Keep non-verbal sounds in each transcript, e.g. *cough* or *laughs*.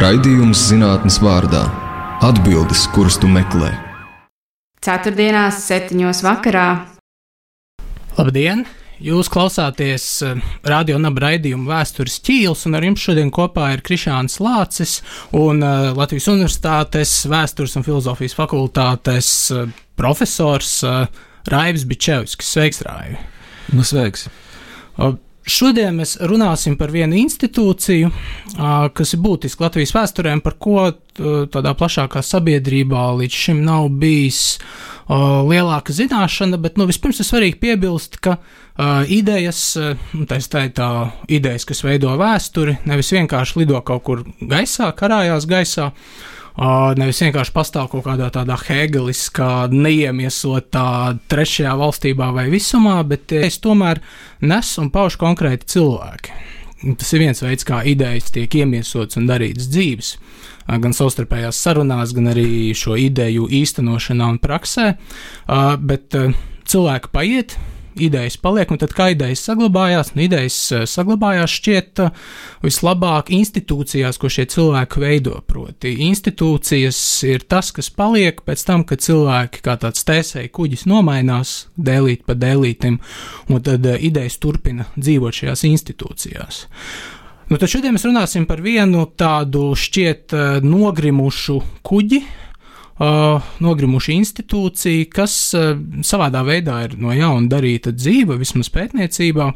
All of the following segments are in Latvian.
Raidījums zinātnes vārdā - atbildes, kuras tu meklē. Ceturtdienās, septiņos vakarā. Labdien! Jūs klausāties eh, radio naba raidījuma vēstures ķīls, un ar jums šodien kopā ir Krišāns Lācis un uh, Latvijas Universitātes vēstures un filozofijas fakultātes uh, profesors Raivis Bičevskis. Sveiks, Raivi! Nu, sveiks! Uh, Šodien mēs runāsim par vienu institūciju, kas ir būtiska Latvijas vēsturē, par ko tādā plašākā sabiedrībā līdz šim nav bijis lielāka zināšana. Bet nu, vispirms ir svarīgi piebilst, ka idejas, tā ir tā idejas, kas veido vēsturi, nevis vienkārši lido kaut kur gaisā, karājās gaisā. Nevis vienkārši pastāv kaut kādā tādā hegeliskā, neiemiesotā trešajā valstībā vai visumā, bet es tomēr nesu un paušu konkrēti cilvēki. Tas ir viens veids, kā idejas tiek iemiesotas un darītas dzīves, gan savstarpējās sarunās, gan arī šo ideju īstenošanā un praksē. Bet cilvēki paiet, idejas paliek, un tad kā idejas saglabājās, un idejas eh, saglabājās šķiet eh, vislabāk institūcijās, ko šie cilvēki veido. Proti, institūcijas ir tas, kas paliek pēc tam, kad cilvēki kā tāds tēsēji kuģis nomainās dēlīt pa dēlītim, un tad eh, idejas turpina dzīvot šajās institūcijās. Nu, tad šodien mēs runāsim par vienu tādu šķiet nogrimušu kuģi, uh, nogrimuši institūcija, kas uh, savādā veidā ir no jauna darīta dzīve, vismaz pētniecībā.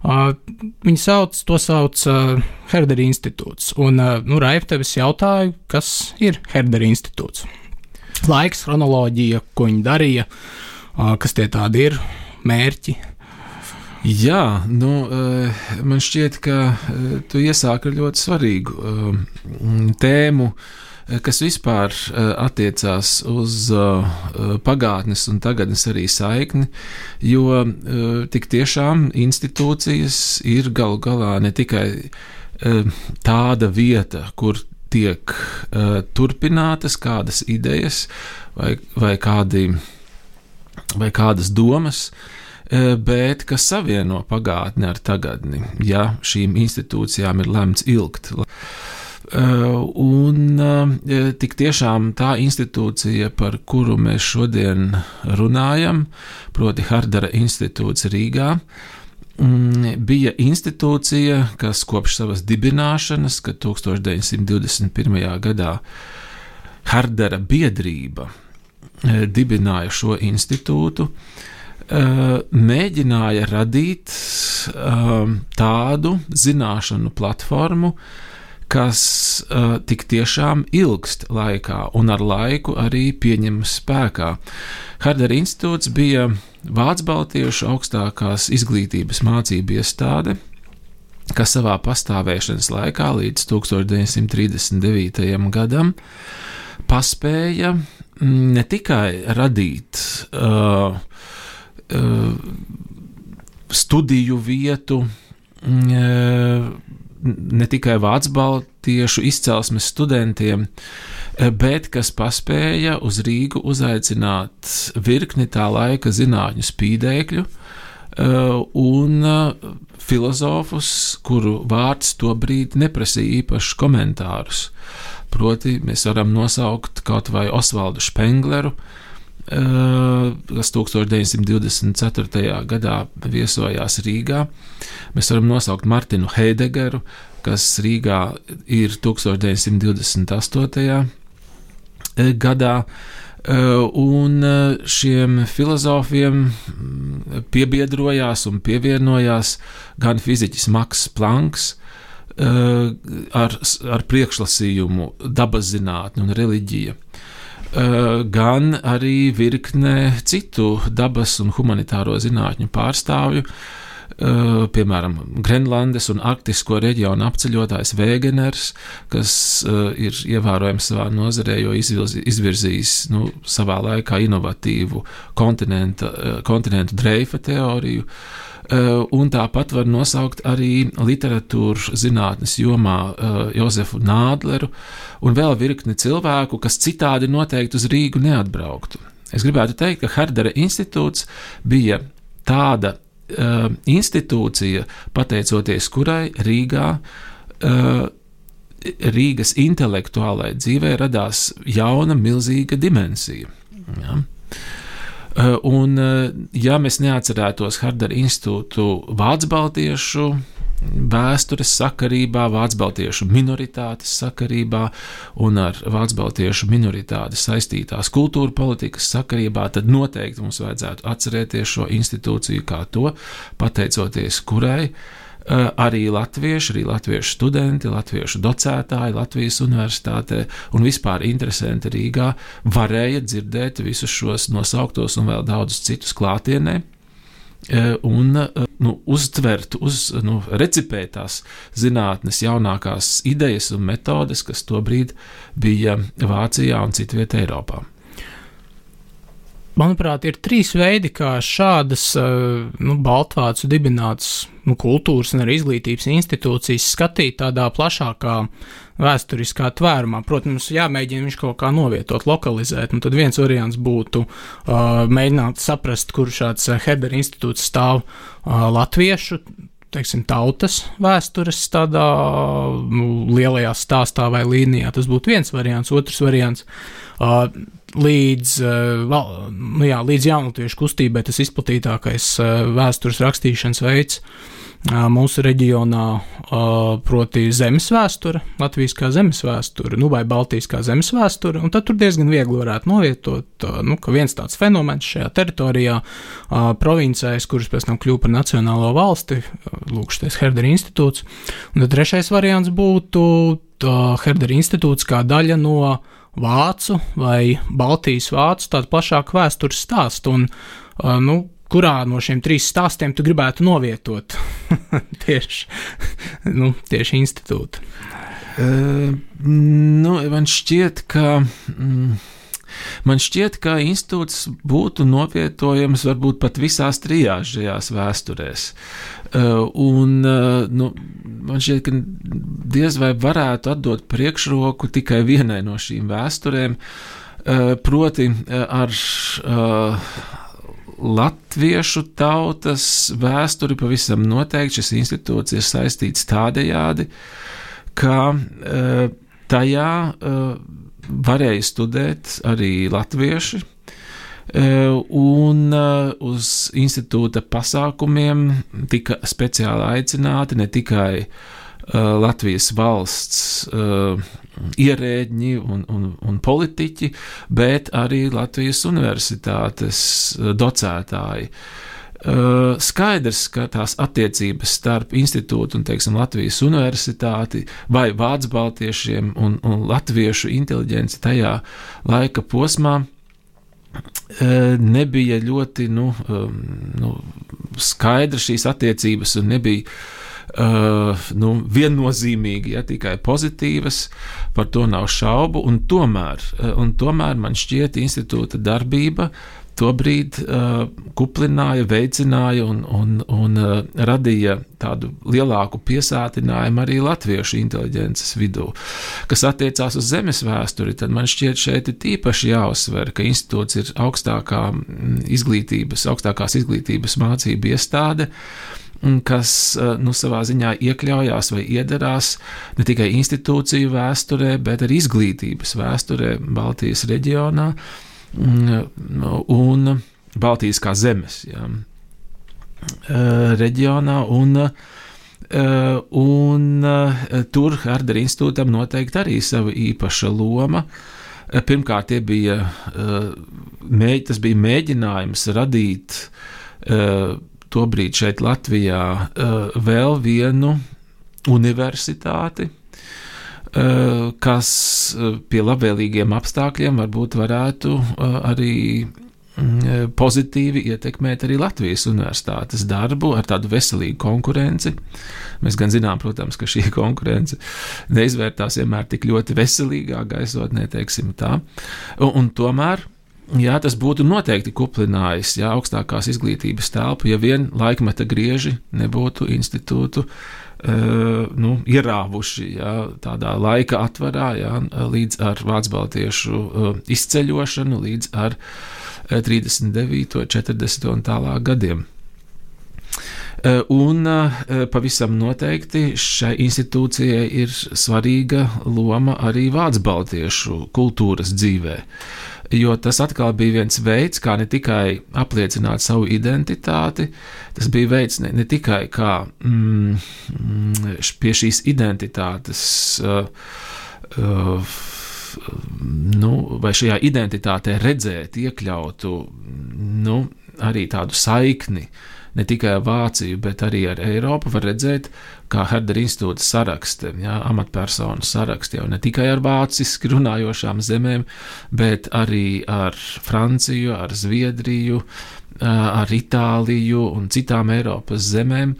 Uh, viņi sauc, to sauc uh, Herdera institūts. Un, uh, nu, Raip, tevis jautāju, kas ir Herdera institūts? Laiks, chronoloģija, ko viņi darīja, uh, kas tie tādi ir, mērķi. Jā, nu, man šķiet, ka tu iesāki ar ļoti svarīgu tēmu. Uh, kas vispār eh, attiecās uz eh, pagātnes un tagadnes arī saikni, jo eh, tik tiešām institūcijas ir galu galā ne tikai tāda vieta, kur tiek turpinātas kādas idejas vai, vai, kādi, vai kādas domas, bet kas savieno pagātni ar tagadni, ja šīm institūcijām ir lemts ilgt. Eh, un eh, tik tiešām tā institūcija, par kuru mēs šodien runājam, proti Hardara institūts Rīgā, mm, bija institūcija, kas kopš savas dibināšanas, kad 1921. gadā Hardara biedrība eh, dibināja šo institūtu, mēģināja radīt tādu zināšanu platformu, kas uh, tik tiešām ilgst laikā un ar laiku arī pieņemas spēkā. Hardera institūts bija Vācu Baltiešu augstākās izglītības mācību iestāde, kas savā pastāvēšanas laikā līdz 1939. gadam paspēja mm, ne tikai radīt uh, uh, studiju vietu, uh, ne tikai vācu baltiešu izcelsmes studentiem, eh, bet kas paspēja uz Rīgu uzaicināt virkni tā laika zinātņu spīdēkļu eh, un eh, filozofus, kuru vārds tobrīd neprasīja īpašus komentārus. Proti, mēs varam nosaukt kaut vai Osvaldu Špengleru, kas 1924. gadā viesojās Rīgā. Mēs varam nosaukt Martinu Heidegeru, kas Rīgā ir 1928. gadā. Un šiem filozofiem piebiedrojās un pievienojās gan fiziķis Maks Planks, ar, ar priekšlasījumu dabas zinātne un reliģija. Eh, gan arī virkne citu dabas un humanitāro zinātņu pārstāvju, Uh, piemēram, Grenlandes un Arktisko reģionu apceļotājs Vēgeners, kas uh, ir ievērojams savā nozarē, jo izvirzījis nu, savā laikā inovatīvu kontinentu dreifa teoriju. Eh, un tāpat var nosaukt arī literatūras zinātnes jomā uh, Jozefu Nādleru un vēl virkni cilvēku, kas citādi noteikti uz Rīgu neatbrauktu. Es gribētu teikt, ka Herdera institūts bija tāda uh, institūcija, pateicoties kurai Rīgā uh, Rīgas intelektuālajai dzīvē radās jauna, milzīga dimensija. Ja? Un, ja mēs neatcerētos Hardara institūtu Vācu baltiešu vēstures sakarībā, Vācu baltiešu minoritātes sakarībā un ar Vācu baltiešu minoritāti saistītās kultūra politikas sakarībā, tad noteikti mums vajadzētu atcerēties šo institūciju kā to, pateicoties kurai uh, Eh, arī latvieši, arī latviešu studenti, latviešu docētāji Latvijas universitātē un vispār interesanti Rīgā varēja dzirdēt visus šos nosauktos un vēl daudzus citus klātienē eh, un eh, nu, uztvert, uz, nu, recipēt tās zinātnes jaunākās idejas un metodes, kas tobrīd bija Vācijā un citvietā Eiropā. Manuprāt, ir trīs veidi, kā šādas nu, Baltvācu dibinātas nu, kultūras un arī izglītības institūcijas skatīt tādā plašākā vēsturiskā tvērumā. Protams, jāmēģina viņš kaut kā novietot, lokalizēt. Tad viens variants būtu uh, mēģināt saprast, kur šāds Hebera institūts stāv uh, latviešu teiksim, tautas vēstures tādā nu, lielajā stāstā vai līnijā. Tas būtu viens variants. Otrs variants uh, līdz, uh, nu, jā, līdz jaunatviešu kustībai tas izplatītākais uh, vēstures rakstīšanas veids. Uh, mūsu reģionā, proti, zemes vēsture, Latvijas kā zemes vēsture, nu, vai Baltijas kā zemes vēsture, un tad tur diezgan viegli varētu novietot, nu, ka viens tāds fenomens šajā teritorijā, provincēs, kuras pēc tam kļūpa par nacionālo valsti, lūk, šis Herdera institūts, un tad trešais variants būtu Herdera institūts kā daļa no vācu vai Baltijas vācu tādu plašāku vēstures stāstu. Un, nu, kurā no šiem trim stāstiem tu gribētu novietot *laughs* tieši, nu, tieši institūtu? Uh, nu, man šķiet, ka. Mm, Man šķiet, ka institūts būtu novietojams varbūt pat visās trijās šajās vēsturēs. Un, nu, man šķiet, ka diez vai varētu atdot priekšroku tikai vienai no šīm vēsturēm, proti ar latviešu tautas vēsturi pavisam noteikti šis institūts ir saistīts tādējādi, ka tajā varēja studēt arī latvieši. E, un uz institūta pasākumiem tika speciāli aicināti ne tikai e, Latvijas valsts ierēģi un, un, un politiķi, bet arī Latvijas universitātes docētāji. Uh, skaidrs, ka tās attiecības starp institūtu un, teiksim, Latvijas universitāti vai vācu baltiešiem un, un latviešu inteliģenci tajā laika posmā nebija ļoti nu, nu, skaidra šīs attiecības un nebija nu, viennozīmīgi, ja tikai pozitīvas, par to nav šaubu. Un tomēr, uh, un tomēr man šķiet, institūta darbība uh, tobrīd uh, kuplināja, veicināja un, un, un uh, radīja tādu lielāku piesātinājumu arī latviešu inteliģences vidū. Kas attiecās uz zemes vēsturi, tad man šķiet šeit ir tīpaši jāuzsver, ka institūts ir augstākā mm, izglītības, augstākās izglītības mācību iestāde kas uh, nu, savā ziņā iekļaujās vai iedarās ne tikai institūciju vēsturē, bet arī izglītības vēsturē Baltijas reģionā. Mm, un Baltijas kā zemes jā, eh, reģionā. Un, eh, un eh, tur Hardera institūtam noteikti arī sava īpaša loma. Pirmkārt, bija, tas bija mēģinājums radīt tobrīd šeit Latvijā vēl vienu universitāti, Eh, kas eh, pie labvēlīgiem apstākļiem varbūt varētu eh, arī mm, pozitīvi ietekmēt arī Latvijas universitātes darbu ar tādu veselīgu konkurenci. Mēs gan zinām, protams, ka šī *laughs* konkurence neizvērtās vienmēr tik ļoti veselīgā gaisotnē, teiksim tā. Un, un tomēr. Jā, tas būtu noteikti kuplinājis jā, augstākās izglītības telpu, ja vien laikmeta grieži nebūtu institūtu uh, Eh, nu, ierāvuši jā, tādā laika atvarā jā, līdz ar vācu baltiešu eh, izceļošanu, līdz ar 39, eh, 40 un tālāk gadiem. Un pavisam noteikti šai institūcijai ir svarīga loma arī vācu baltiešu kultūras dzīvē jo tas atkal bija viens veids, kā ne tikai apliecināt savu identitāti, tas bija veids ne, ne tikai kā mm, mm pie šīs identitātes. Uh, uh, nu, vai šajā identitātē redzēt, iekļautu nu, arī tādu saikni ne tikai Vāciju, bet arī ar Eiropu, var redzēt, kā Herdera institūta sarakste, jā, amatpersonu sarakste jau ne tikai ar vāciski runājošām zemēm, bet arī ar Franciju, ar Zviedriju, ar Itāliju un citām Eiropas zemēm.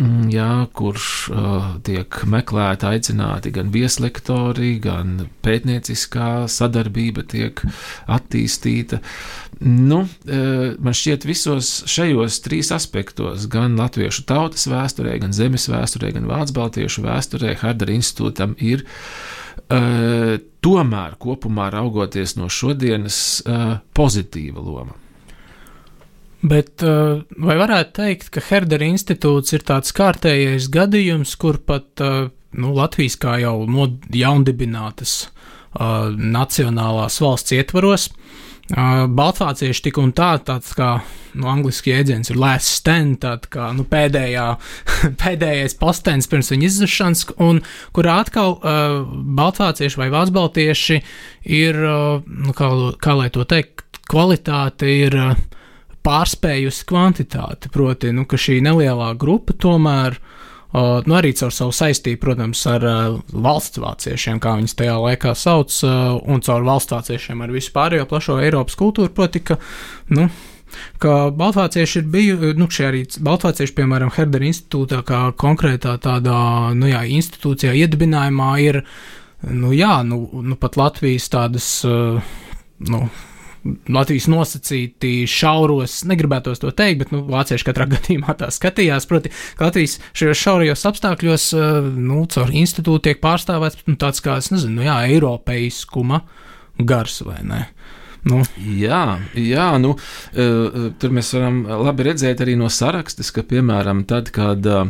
Mm, jā, kurš uh, tiek meklēti, aicināti gan vieslektori, gan pētnieciskā sadarbība tiek attīstīta. Nu, uh, man šķiet, visos šajos trīs aspektos, gan latviešu tautas vēsturē, gan zemes vēsturē, gan vācu baltiešu vēsturē, Hardara institūtam ir uh, tomēr kopumā raugoties no šodienas uh, pozitīva loma. Bet uh, vai varētu teikt, ka Herdera institūts ir tāds kārtējais gadījums, kur pat nu, Latvijas kā jau no jaundibinātas nacionālās valsts ietvaros uh, Baltvācieši tik un tā, tāds kā nu, angļuiski jēdziens ir last stand, tāda kā nu, pēdējā, *laughs* pēdējais postens pirms viņa izzušanas, un kurā atkal uh, Baltvācieši vai Vācbaltieši ir, uh, nu, kā, kā lai to teikt, kvalitāte ir. Uh, pārspējusi kvantitāti. Proti, nu, ka šī nelielā grupa tomēr. Uh, nu, arī caur savu saistību, protams, ar uh, valsts vāciešiem, kā viņas tajā laikā sauc, uh, un caur valsts vāciešiem ar visu pārējo plašo Eiropas kultūru, proti, ka, nu, ka Baltvācieši ir bijuši, nu, šie arī Baltvācieši, piemēram, Herdera institūtā, kā konkrētā tādā, nu, jā, institūcijā iedibinājumā ir, nu, jā, nu, nu pat Latvijas tādas, uh, nu, Latvijas nosacīti šauros, negribētos to teikt, bet nu, vācieši katrā *laughs* gadījumā tā skatījās. Proti, ka Latvijas šajos šaurajos apstākļos, eh, nu, caur institūtu tiek pārstāvēts nu, tāds kā, nezinu, nu, jā, eiropeiskuma gars vai ne. Nu. Jā, jā nu, uh, tur mēs varam labi redzēt arī no sarakstes, ka, piemēram, tad, kad uh,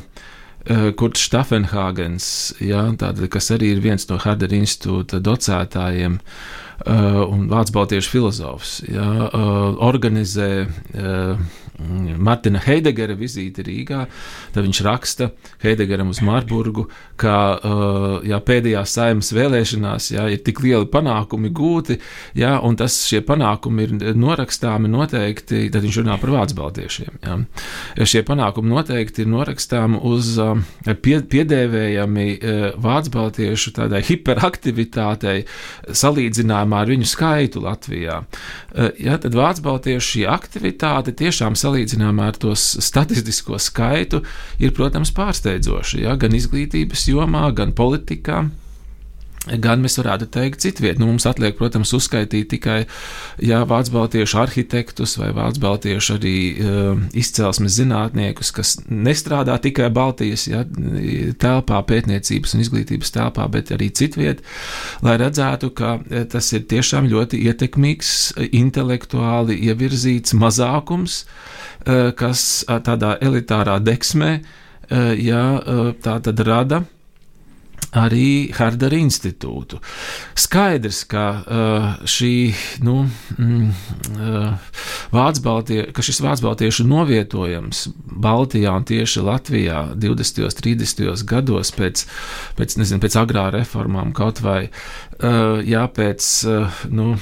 Kurts Stafenhāgens, jā, tāda, kas arī ir viens no Hardera institūta docētājiem, Uh, un vācu baltiešu filozofs ja, uh, organizē uh, Martina Heidegera vizīti Rīgā, tad viņš raksta Heidegeram uz Marburgu, ka jā, pēdējās saimas vēlēšanās jā, ir tik lieli panākumi gūti, jā, un tas šie panākumi ir norakstāmi noteikti, tad viņš runā par vācu baltiešiem. Jā. Šie panākumi noteikti ir norakstāmi uz pie, piedēvējami vācu baltiešu tādai hiperaktivitātei salīdzinājumā ar viņu skaitu Latvijā. Jā, tad vācu baltiešu šī aktivitāte tiešām salīdzinājumā ar to statistisko skaitu, ir, protams, pārsteidzoši. Ja? Gan izglītības jomā, gan politikā. Gan mēs varētu teikt, citviet. Nu, mums atliek, protams, uzskaitīt tikai jā, vācu baltiešu arhitektus vai vācu baltiešu arī uh, izcelsmes zinātniekus, kas nestrādā tikai Baltijas jā, telpā, pētniecības un izglītības telpā, bet arī citviet, lai redzētu, ka tas ir tiešām ļoti ietekmīgs, intelektuāli ievirzīts mazākums. Uh, kas tādā elitārā deksmē eh, jā, tā tad rada arī Hardara institūtu. Skaidrs, ka uh, šī, nu, mm, uh, ka šis vācu novietojums Baltijā un tieši Latvijā 20. un 30. gados pēc, pēc, nezinu, pēc agrā reformām kaut vai, uh, jā, pēc, uh, nu,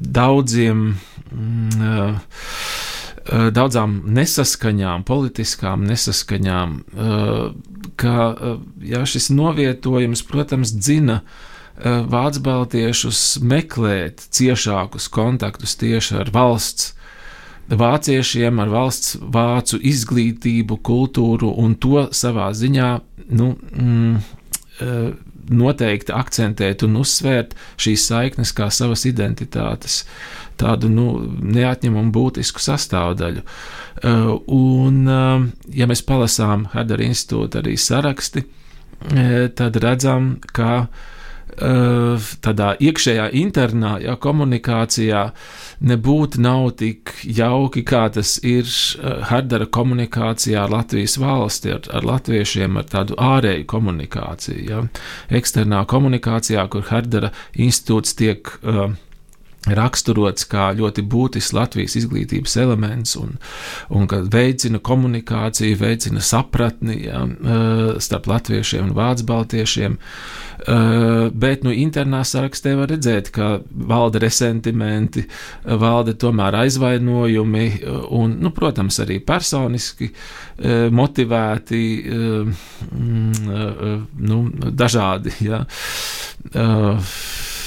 daudziem, mm, uh, daudzām nesaskaņām, politiskām nesaskaņām, eh, ka eh, jā, šis novietojums, protams, dzina vācu baltiešus meklēt ciešākus kontaktus tieši ar valsts vāciešiem, ar valsts vācu izglītību, kultūru un to savā ziņā nu, mm, noteikti akcentēt un uzsvērt šīs saiknes kā savas identitātes tādu nu, neatņemumu būtisku sastāvdaļu. Uh, un, uh, ja mēs palasām Hadara institūta arī saraksti, uh, tad redzam, ka tādā iekšējā internā ja, komunikācijā nebūtu nav tik jauki, kā tas ir Hardara komunikācijā ar Latvijas valsti, ar, ar latviešiem, ar tādu ārēju komunikāciju. Ja. Eksternā komunikācijā, kur Hardara institūts tiek uh, raksturots kā ļoti būtisks Latvijas izglītības elements un, un ka veicina komunikāciju, veicina sapratni ja, starp latviešiem un vācu baltiešiem. Bet nu, internā sarakstē var redzēt, ka valda resentimenti, valda tomēr aizvainojumi un, nu, protams, arī personiski motivēti, nu, dažādi. Ja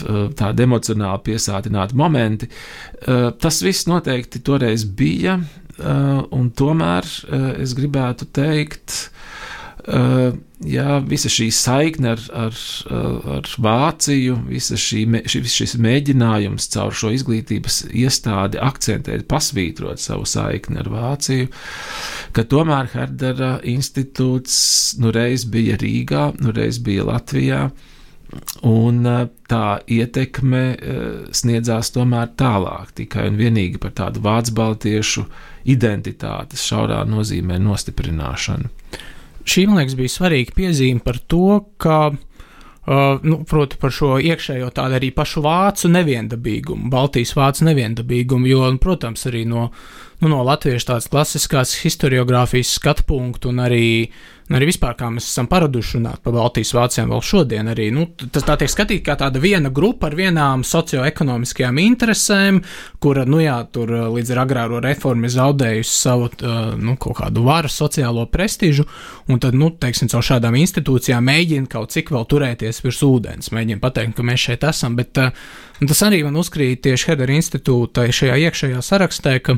Eh, tādi emocionāli piesātināti momenti. Eh, tas viss noteikti toreiz bija, eh, un tomēr es gribētu teikt, jā, visa šī saikne ar, ar, ar Vāciju, visa šī, šis, šis mēģinājums caur šo izglītības iestādi akcentēt, pasvītrot savu saikni ar Vāciju, ka tomēr Herdera institūts nu reiz bija Rīgā, nu reiz bija Latvijā. Un eh, tā ietekme eh, sniedzās tomēr tālāk, tikai un vienīgi par tādu vācu baltiešu identitātes šaurā nozīmē nostiprināšanu. Šī, man liekas, bija svarīga piezīme par to, ka Uh, nu, proti, par šo iekšējo tādu arī pašu vācu neviendabīgumu, Baltijas vācu neviendabīgumu, jo, un, protams, arī no, nu, no latviešu tādas klasiskās historiografijas skatu punktu un arī Un arī vispār, kā mēs esam paraduši runāt par Baltijas vācijām vēl šodien, arī nu, tas tā tiek skatīts kā tāda viena grupa ar vienām socioekonomiskajām interesēm, kura, nu jā, tur līdz ar agrāro reformu ir zaudējusi savu, nu, kaut kādu varu, sociālo prestižu, un tad, nu, teiksim, caur šādām institūcijām mēģina kaut cik vēl turēties virs ūdens, mēģina pateikt, ka mēs šeit esam, bet tas arī man uzkrīt tieši Hedera institūta šajā iekšējā sarakstē, ka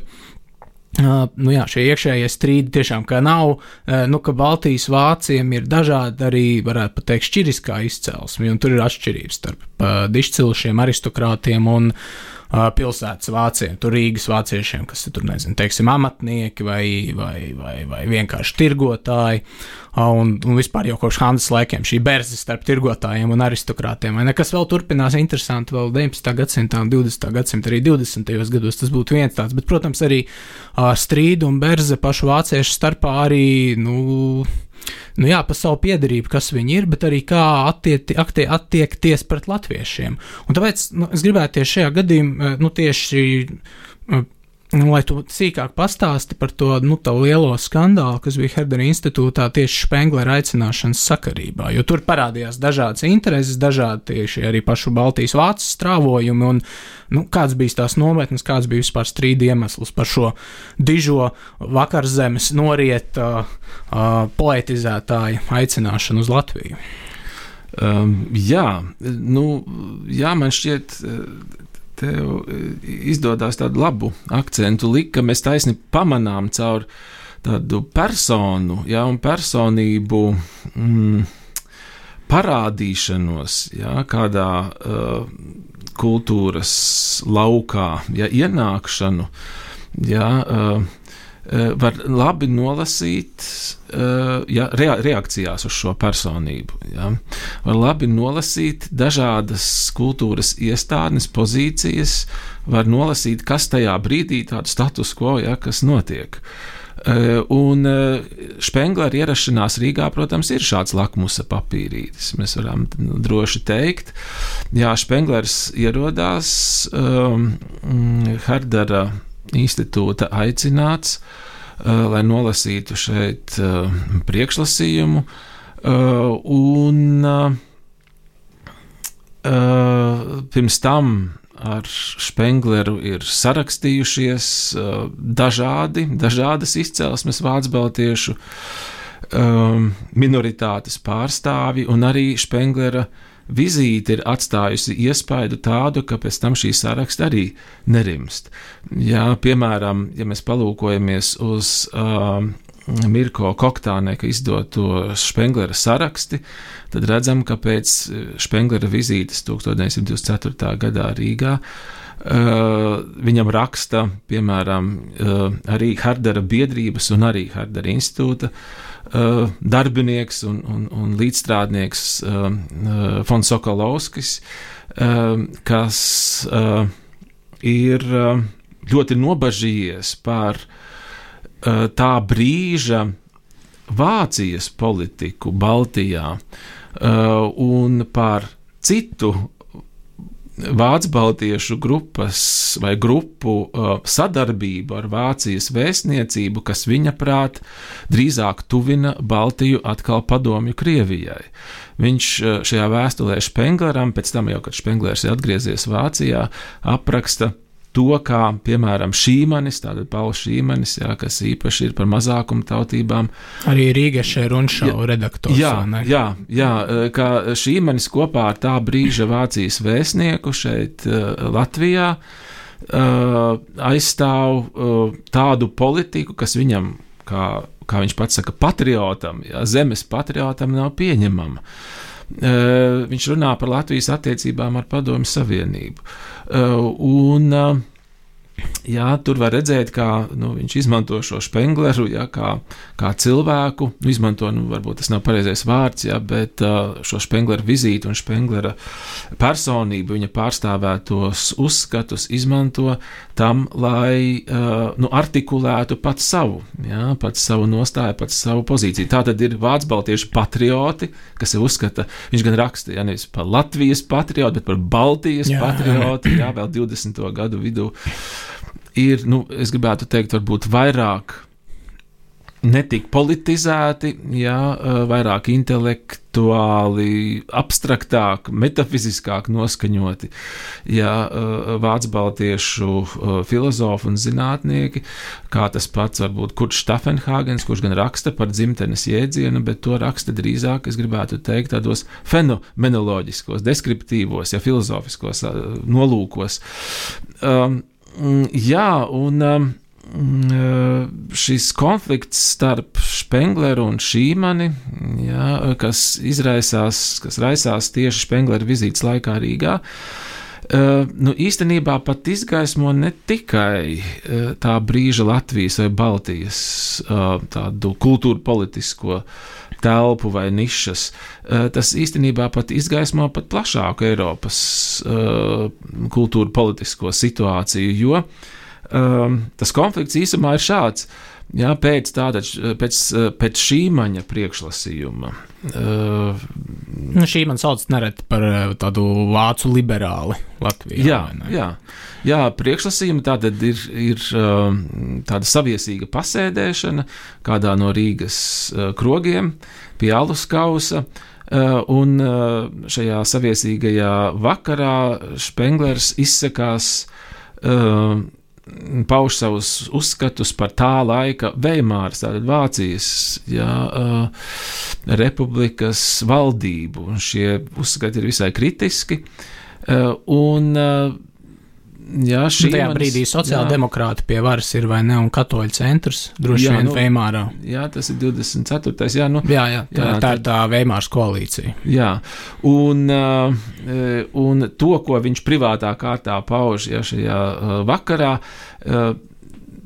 Uh, nu jā, šie iekšējie strīdi tiešām nav. Uh, nu, ka Baltijas vāciem ir dažādi arī, varētu teikt, šķiriskā izcelsme, un tur ir atšķirības starp uh, dišcilšiem, aristokrātiem un uh, pilsētas vāciešiem, tur Rīgas vāciešiem, kas ir tur, nezinu, teiksim, amatnieki vai, vai, vai, vai vienkārši tirgotāji. Un, un vispār jau kopš Hanzas laikiem šī berze starp tirgotājiem un aristokrātiem, vai nekas vēl turpinās interesanti vēl 19. gadsimtā un 20. gadsimtā, arī 20. gados tas būtu viens tāds, bet, protams, arī strīdu un berze pašu vāciešu starpā arī, nu, nu jā, par savu piedarību, kas viņi ir, bet arī kā attiekti, attie, attiekties pret latviešiem. Un tāpēc nu, es gribētu tieši šajā gadījumā, nu, tieši Nu, lai tu sīkāk pastāsti par to nu, lielo skandālu, kas bija Herdera institūtā tieši Špenglera aicināšanas sakarībā, jo tur parādījās dažādas intereses, dažādi tieši arī pašu Baltijas vācu strāvojumi, un nu, kāds bija tās nometnes, kāds bija vispār strīda iemesls par šo dižo vakarzemes noriet uh, uh, poetizētāju aicināšanu uz Latviju. Um, jā, nu, jā, man šķiet, tev e, izdodas tādu labu akcentu likt, ka mēs taisni pamanām caur tādu personu, ja, un personību mm, parādīšanos, ja, kādā uh, kultūras laukā, ja, ienākšanu, ja, uh, var labi nolasīt eh, ja, reakcijās uz šo personību. Ja. Var labi nolasīt dažādas kultūras iestādes, pozīcijas, var nolasīt, kas tajā brīdī tādu status quo, ja, kas notiek. Eh, un Špenglera ierašanās Rīgā, protams, ir šāds lakmusa papīrītis. Mēs varam droši teikt, Jā, Špenglers ierodās um, Herdara institūta aicināts, uh, lai nolasītu šeit uh, priekšlasījumu, uh, un pirms tam ar Spengleru ir sarakstījušies dažādi, dažādas izcelsmes vācu baltiešu um, minoritātes pārstāvi, un arī Spenglera uh, vizīte ir atstājusi iespaidu tādu, ka pēc tam šī saraksta arī nerimst. Jā, piemēram, ja mēs palūkojamies uz uh, Mirko Koktāneka izdoto Špenglera saraksti, tad redzam, ka pēc Špenglera vizītes 1924. gadā Rīgā Uh, viņam raksta, piemēram, uh, arī Hardera biedrības un arī Hardera institūta uh, darbinieks un, un, un līdzstrādnieks Fons Sokolovskis, kas ir ļoti nobažījies par tā brīža Vācijas politiku Baltijā un par citu Vācu baltiešu grupas vai grupu uh, sadarbību ar Vācijas vēstniecību, kas viņa prāt drīzāk tuvina Baltiju atkal padomju Krievijai. Viņš uh, šajā vēstulē Špengleram, pēc tam jau, kad Špenglers ir atgriezies Vācijā, apraksta to, kā piemēram šīmanis, tātad Pauls šīmanis, jā, kas īpaši ir par mazākumu tautībām. Arī Rīgas runšau redaktors. Jā, jā, jā, kā šīmanis kopā ar tā brīža Vācijas vēstnieku šeit Latvijā aizstāv tādu politiku, kas viņam, kā, kā viņš pats saka, patriotam, jā, zemes patriotam nav pieņemama. Viņš runā par Latvijas attiecībām ar Padomju Savienību. Un Jā, tur var redzēt, kā nu, viņš izmanto šo spengleru, jā, kā, kā cilvēku. Nu, izmanto, nu, varbūt tas nav pareizais vārds, jā, bet uh, šo spengleru vizīti un spenglera personību, viņa pārstāvētos uzskatus izmanto tam, lai uh, nu, artikulētu pats savu, jā, pats savu nostāju, pats savu pozīciju. Tā tad ir vācu baltiešu patrioti, kas ir uzskata, viņš gan raksta, ja nevis par Latvijas patriotu, bet par Baltijas jā. patriotu, jā, vēl 20. gadu vidū ir, nu, es gribētu teikt, varbūt vairāk netik politizēti, jā, vairāk intelektuāli, abstraktāk, metafiziskāk noskaņoti. Jā, vācu baltiešu filozofi un zinātnieki, kā tas pats varbūt Kurts Stafenhāgens, kurš gan raksta par dzimtenes jēdzienu, bet to raksta drīzāk, es gribētu teikt, tādos fenomenoloģiskos, deskriptīvos, ja filozofiskos nolūkos. Um, jā, un um, mm, uh, šis konflikts starp Spengleru un Šīmani, jā, kas izraisās, kas raisās tieši Spenglera vizītes laikā Rīgā, Uh, nu, īstenībā pat izgaismo ne tikai uh, tā brīža Latvijas vai Baltijas uh, tādu kultūru politisko telpu vai nišas. Tas īstenībā pat izgaismo pat plašāku Eiropas kultūru politisko situāciju, jo tas konflikts īsumā ir šāds. Jā, pēc, tātad, pēc, pēc šī maņa priekšlasījuma. Uh, nu, šī man sauc nereti par tādu vācu liberāli Latvijā. Jā, jā, jā priekšlasījumi tātad ir, ir tāda saviesīga pasēdēšana kādā no Rīgas krogiem pie alus kausa. Un šajā saviesīgajā vakarā Špenglers izsakās pauž savus uzskatus par tā laika Veimāras, tātad Vācijas jā, uh, republikas valdību. Un šie uzskati ir visai kritiski. Uh, un, uh, Jā, šī tajā manis, brīdī sociāldemokrāti pie varas ir vai ne, un katoļu centrs droši jā, vien nu, Veimārā. Jā, tas ir 24. Jā, nu, jā, jā, tā, jā, tā ir tā Veimāras koalīcija. Jā, un, uh, un to, ko viņš privātā kārtā pauž ja, šajā uh, vakarā, uh,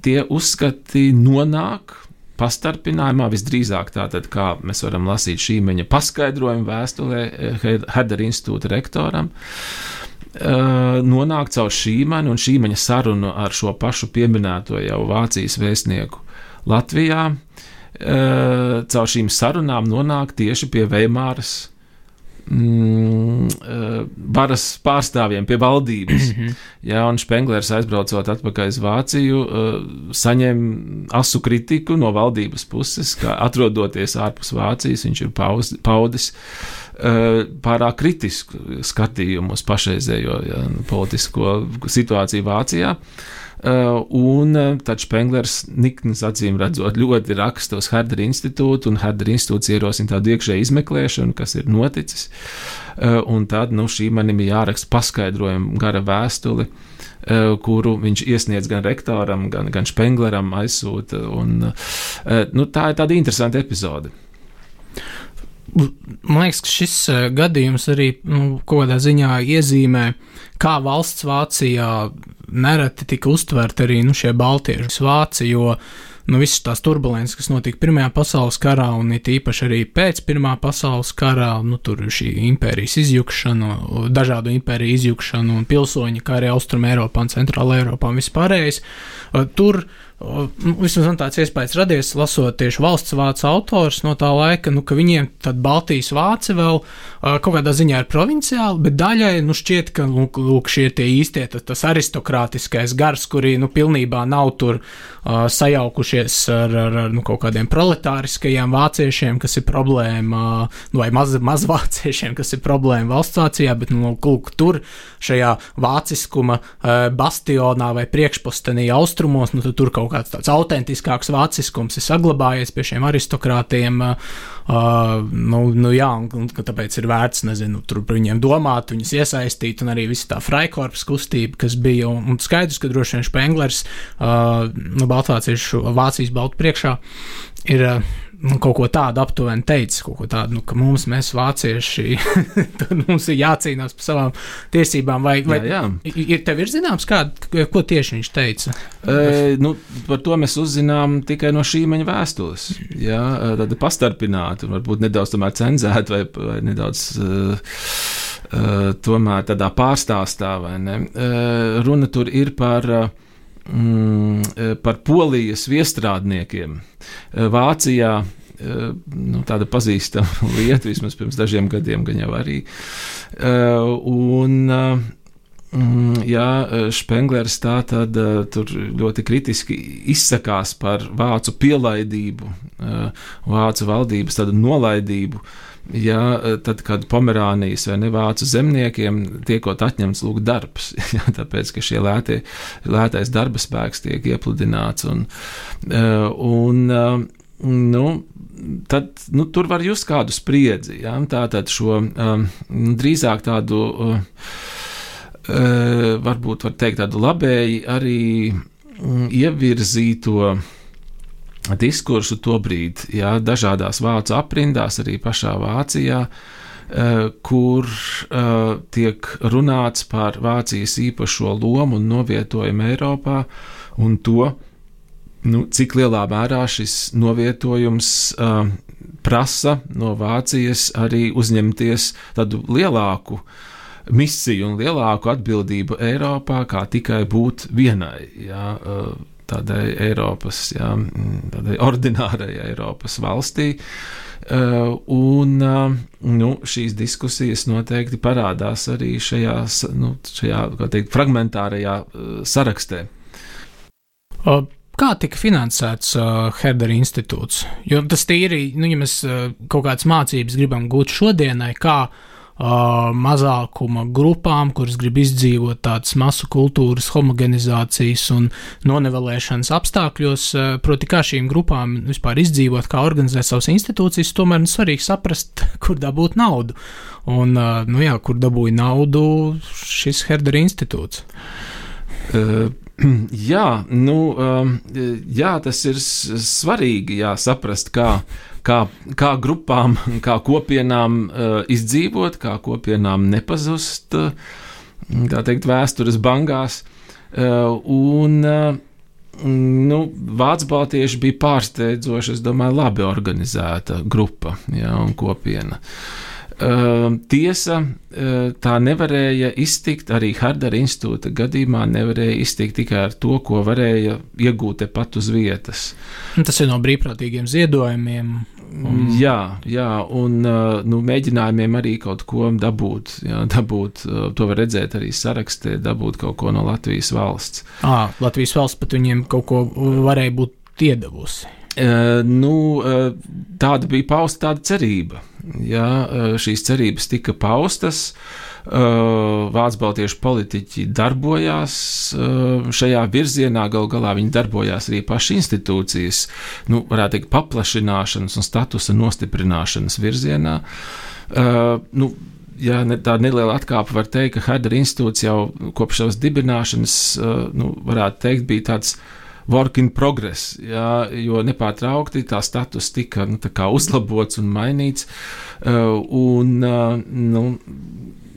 tie uzskati nonāk pastarpinājumā, visdrīzāk tātad, kā mēs varam lasīt šī meņa paskaidrojumu vēstulē Hedera institūta rektoram. Uh, nonāk caur šīmeni un šīmeņa sarunu ar šo pašu pieminēto jau Vācijas vēstnieku Latvijā. Uh, caur šīm sarunām nonāk tieši pie Veimāras mm, uh, varas pārstāvjiem, pie valdības. Mm -hmm. Jā, un Špenglers aizbraucot atpakaļ uz Vāciju, saņem asu kritiku no valdības puses, ka atrodoties ārpus Vācijas, viņš ir paudis. paudis Eh, pārāk kritisku skatījumu uz pašreizējo ja, politisko situāciju Vācijā. Uh, un uh, tad Špenglers niknas acīm redzot ļoti raksta uz Herdera institūtu, un Herdera institūts ierosina tādu iekšēju izmeklēšanu, kas ir noticis. Uh, un tad, nu, šī manim ir jāraksta paskaidrojumu gara vēstuli kuru viņš iesniedz gan rektoram, gan, gan Spengleram aizsūta. Un, nu, tā ir tāda interesanta epizode. Man liekas, ka šis gadījums arī nu, kaut kādā ziņā iezīmē, kā valsts Vācijā nereti tika uztverti arī nu, šie baltieši Vācija, jo nu, visas tās turbulences, kas notika Pirmajā pasaules karā, un it īpaši arī pēc Pirmā pasaules karā, nu, tur šī impērijas izjukšana, dažādu impēriju izjukšana un pilsoņi, kā arī Austrum Eiropā un Centrāla Eiropā un vispārējais. Tur vismaz man tāds iespējas radies, lasot tieši valsts vācu autors no tā laika, nu, ka viņiem tad Baltijas vāci vēl uh, kaut kādā ziņā ir provinciāli, bet daļai nu, šķiet, ka lūk, lūk šie tie īstie, tas, tas aristokrātiskais gars, kuri nu, pilnībā nav tur uh, sajaukušies ar, ar, ar nu, kaut kādiem proletāriskajiem vāciešiem, kas ir problēma, uh, vai maz, mazvāciešiem, kas ir problēma valsts Vācijā, bet nu, lūk, tur šajā vāciskuma uh, bastionā vai priekšpostenī austrumos, nu, tur kaut kāds tāds autentiskāks vāciskums ir saglabājies pie šiem aristokrātiem. Uh, nu, nu, jā, un, un tāpēc ir vērts, nezinu, tur par viņiem domāt, viņus iesaistīt, un arī visa tā Freikorps kustība, kas bija, un, un skaidrs, ka droši vien Špenglers, uh, nu, Baltvāciešu, Vācijas Baltu priekšā, ir. Uh, nu, kaut ko tādu aptuveni teicis, kaut ko tādu, nu, ka mums, mēs vācieši, *laughs* mums ir jācīnās par savām tiesībām. Vai, vai jā, jā. Ir, tev ir zināms, kā, ko tieši viņš teica? E, nu, par to mēs uzzinām tikai no šī viņa vēstules. Jā, tāda pastarpināta, varbūt nedaudz cenzēta vai, vai nedaudz. Uh, Uh, tomēr tādā pārstāstā, vai ne? Uh, runa tur ir par uh, mm, eh, par polijas viestrādniekiem. Eh, Vācijā eh, nu, tāda pazīstama *laughs* lieta, vismaz pirms dažiem gadiem, gan jau arī. Un, mm, Jā, Špenglers tā tad tur ļoti kritiski izsakās par vācu pielaidību, vācu valdības tādu nolaidību uh, ja eh, tad, kad Pomerānijas vai nevācu zemniekiem tiekot atņemts lūk darbs, *laughs* ja, tāpēc, ka šie lētie, lētais darba spēks tiek iepludināts un, eh, un eh, nu, tad nu, tur var just kādu spriedzi, ja, tātad šo um, drīzāk tādu, uh, varbūt var teikt tādu labēji arī um, ievirzīto uh, diskursu tobrīd, jā, dažādās vācu aprindās, arī pašā Vācijā, eh, kur uh, tiek runāts par Vācijas īpašo lomu un novietojumu Eiropā un to, nu, cik lielā mērā šis novietojums uh, prasa no Vācijas arī uzņemties tādu lielāku misiju un lielāku atbildību Eiropā, kā tikai būt vienai. Uh, tādai Eiropas, jā, tādai ordinārai Eiropas valstī. Uh, un uh, nu, šīs diskusijas noteikti parādās arī šajā, nu, šajā teikt, fragmentārajā uh, sarakstē. Kā tika finansēts uh, Herdera institūts? Jo tas tīri, nu, ja mēs uh, kaut kādas mācības gribam gūt šodienai, kā uh, uh, mazākuma grupām, kuras grib izdzīvot tādas masu kultūras homogenizācijas un nonevelēšanas apstākļos, uh, proti, kā šīm grupām vispār izdzīvot, kā organizēt savas institūcijas, tomēr ir svarīgi saprast, *laughs* kur dabūt naudu. Un, uh, nu jā, kur dabūja naudu šis Herdera institūts. Uh. *clears throat* Jā, nu, um, jā, tas ir svarīgi jā, saprast, kā, kā, kā grupām, kā kopienām uh, izdzīvot, kā kopienām nepazust, tā teikt, vēstures bangās. Uh, un, uh, nu, Vācu baltieši bija pārsteidzoši, es domāju, labi organizēta grupa ja, un kopiena. Uh, tiesa eh, tā nevarēja iztikt, arī Hardara institūta gadījumā nevarēja iztikt tikai ar to, ko varēja iegūt tepat uz vietas. Tas ir no brīvprātīgiem ziedojumiem. Un... Jā, jā, un eh, nu, mēģinājumiem arī kaut ko dabūt. Jā, dabūt eh, to var redzēt arī sarakstē, dabūt kaut ko no Latvijas valsts. À, Latvijas valsts pat viņiem kaut ko varēja būt iedavusi. Uh, nu, uh, tāda bija pausta tāda cerība. Ja, uh, šīs cerības tika paustas. Vācu baltiešu politiķi darbojās šajā virzienā, gal galā viņi darbojās arī paši institūcijas, nu, varētu teikt, paplašināšanas un statusa nostiprināšanas virzienā. Nu, jā, ne, tā neliela atkāpe var teikt, ka Herdera institūts jau kopš savas dibināšanas, nu, varētu teikt, bija tāds work in progress, jā, jo nepārtraukti tā status tika nu, uzlabots un mainīts. Un, nu,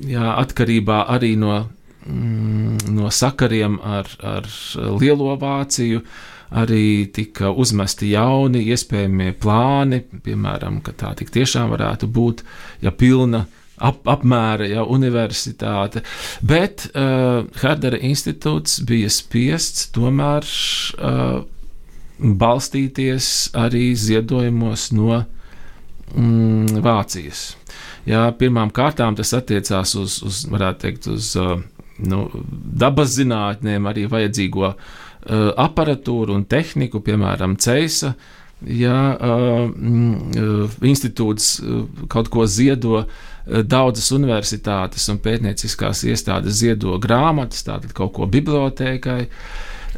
jā, atkarībā arī no, mm, no sakariem ar, ar Lielo Vāciju, arī tika uzmesti jauni iespējamie plāni, piemēram, ka tā tik tiešām varētu būt, ja pilna ap, apmēra ja, universitāte. Bet uh, Herdera institūts bija spiests tomēr uh, balstīties arī ziedojumos no mm, Vācijas. Jā, pirmām kārtām tas attiecās uz, uz varētu teikt, uz uh, nu, dabas zinātnēm, arī vajadzīgo uh, aparatūru un tehniku, piemēram, ceisa. Ja uh, uh, institūts kaut ko ziedo, uh, daudzas universitātes un pētnieciskās iestādes ziedo grāmatas, tātad kaut ko bibliotēkai.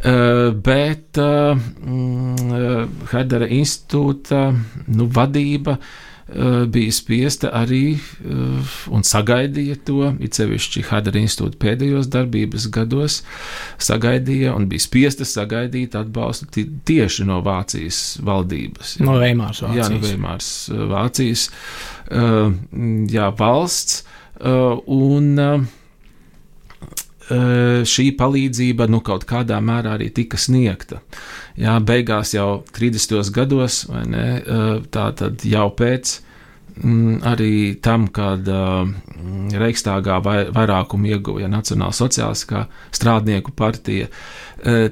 Uh, bet uh, mm, Herdera institūta nu, vadība uh, Eh, bija spiesta arī eh, un sagaidīja to, it sevišķi Hadara institūta pēdējos darbības gados, sagaidīja un bija spiesta sagaidīt atbalstu tieši no Vācijas valdības. No Veimāras Vācijas. Jā, no Veimāras eh, Vācijas. Jā, valsts. Un šī palīdzība nu, kaut kādā mērā arī tika sniegta. Jā, beigās jau 30. gados, vai ne? Tā tad jau pēc mm, arī tam, kad Reikstāgā vai, vairākumu ieguva Nacionāla sociāliskā strādnieku partija,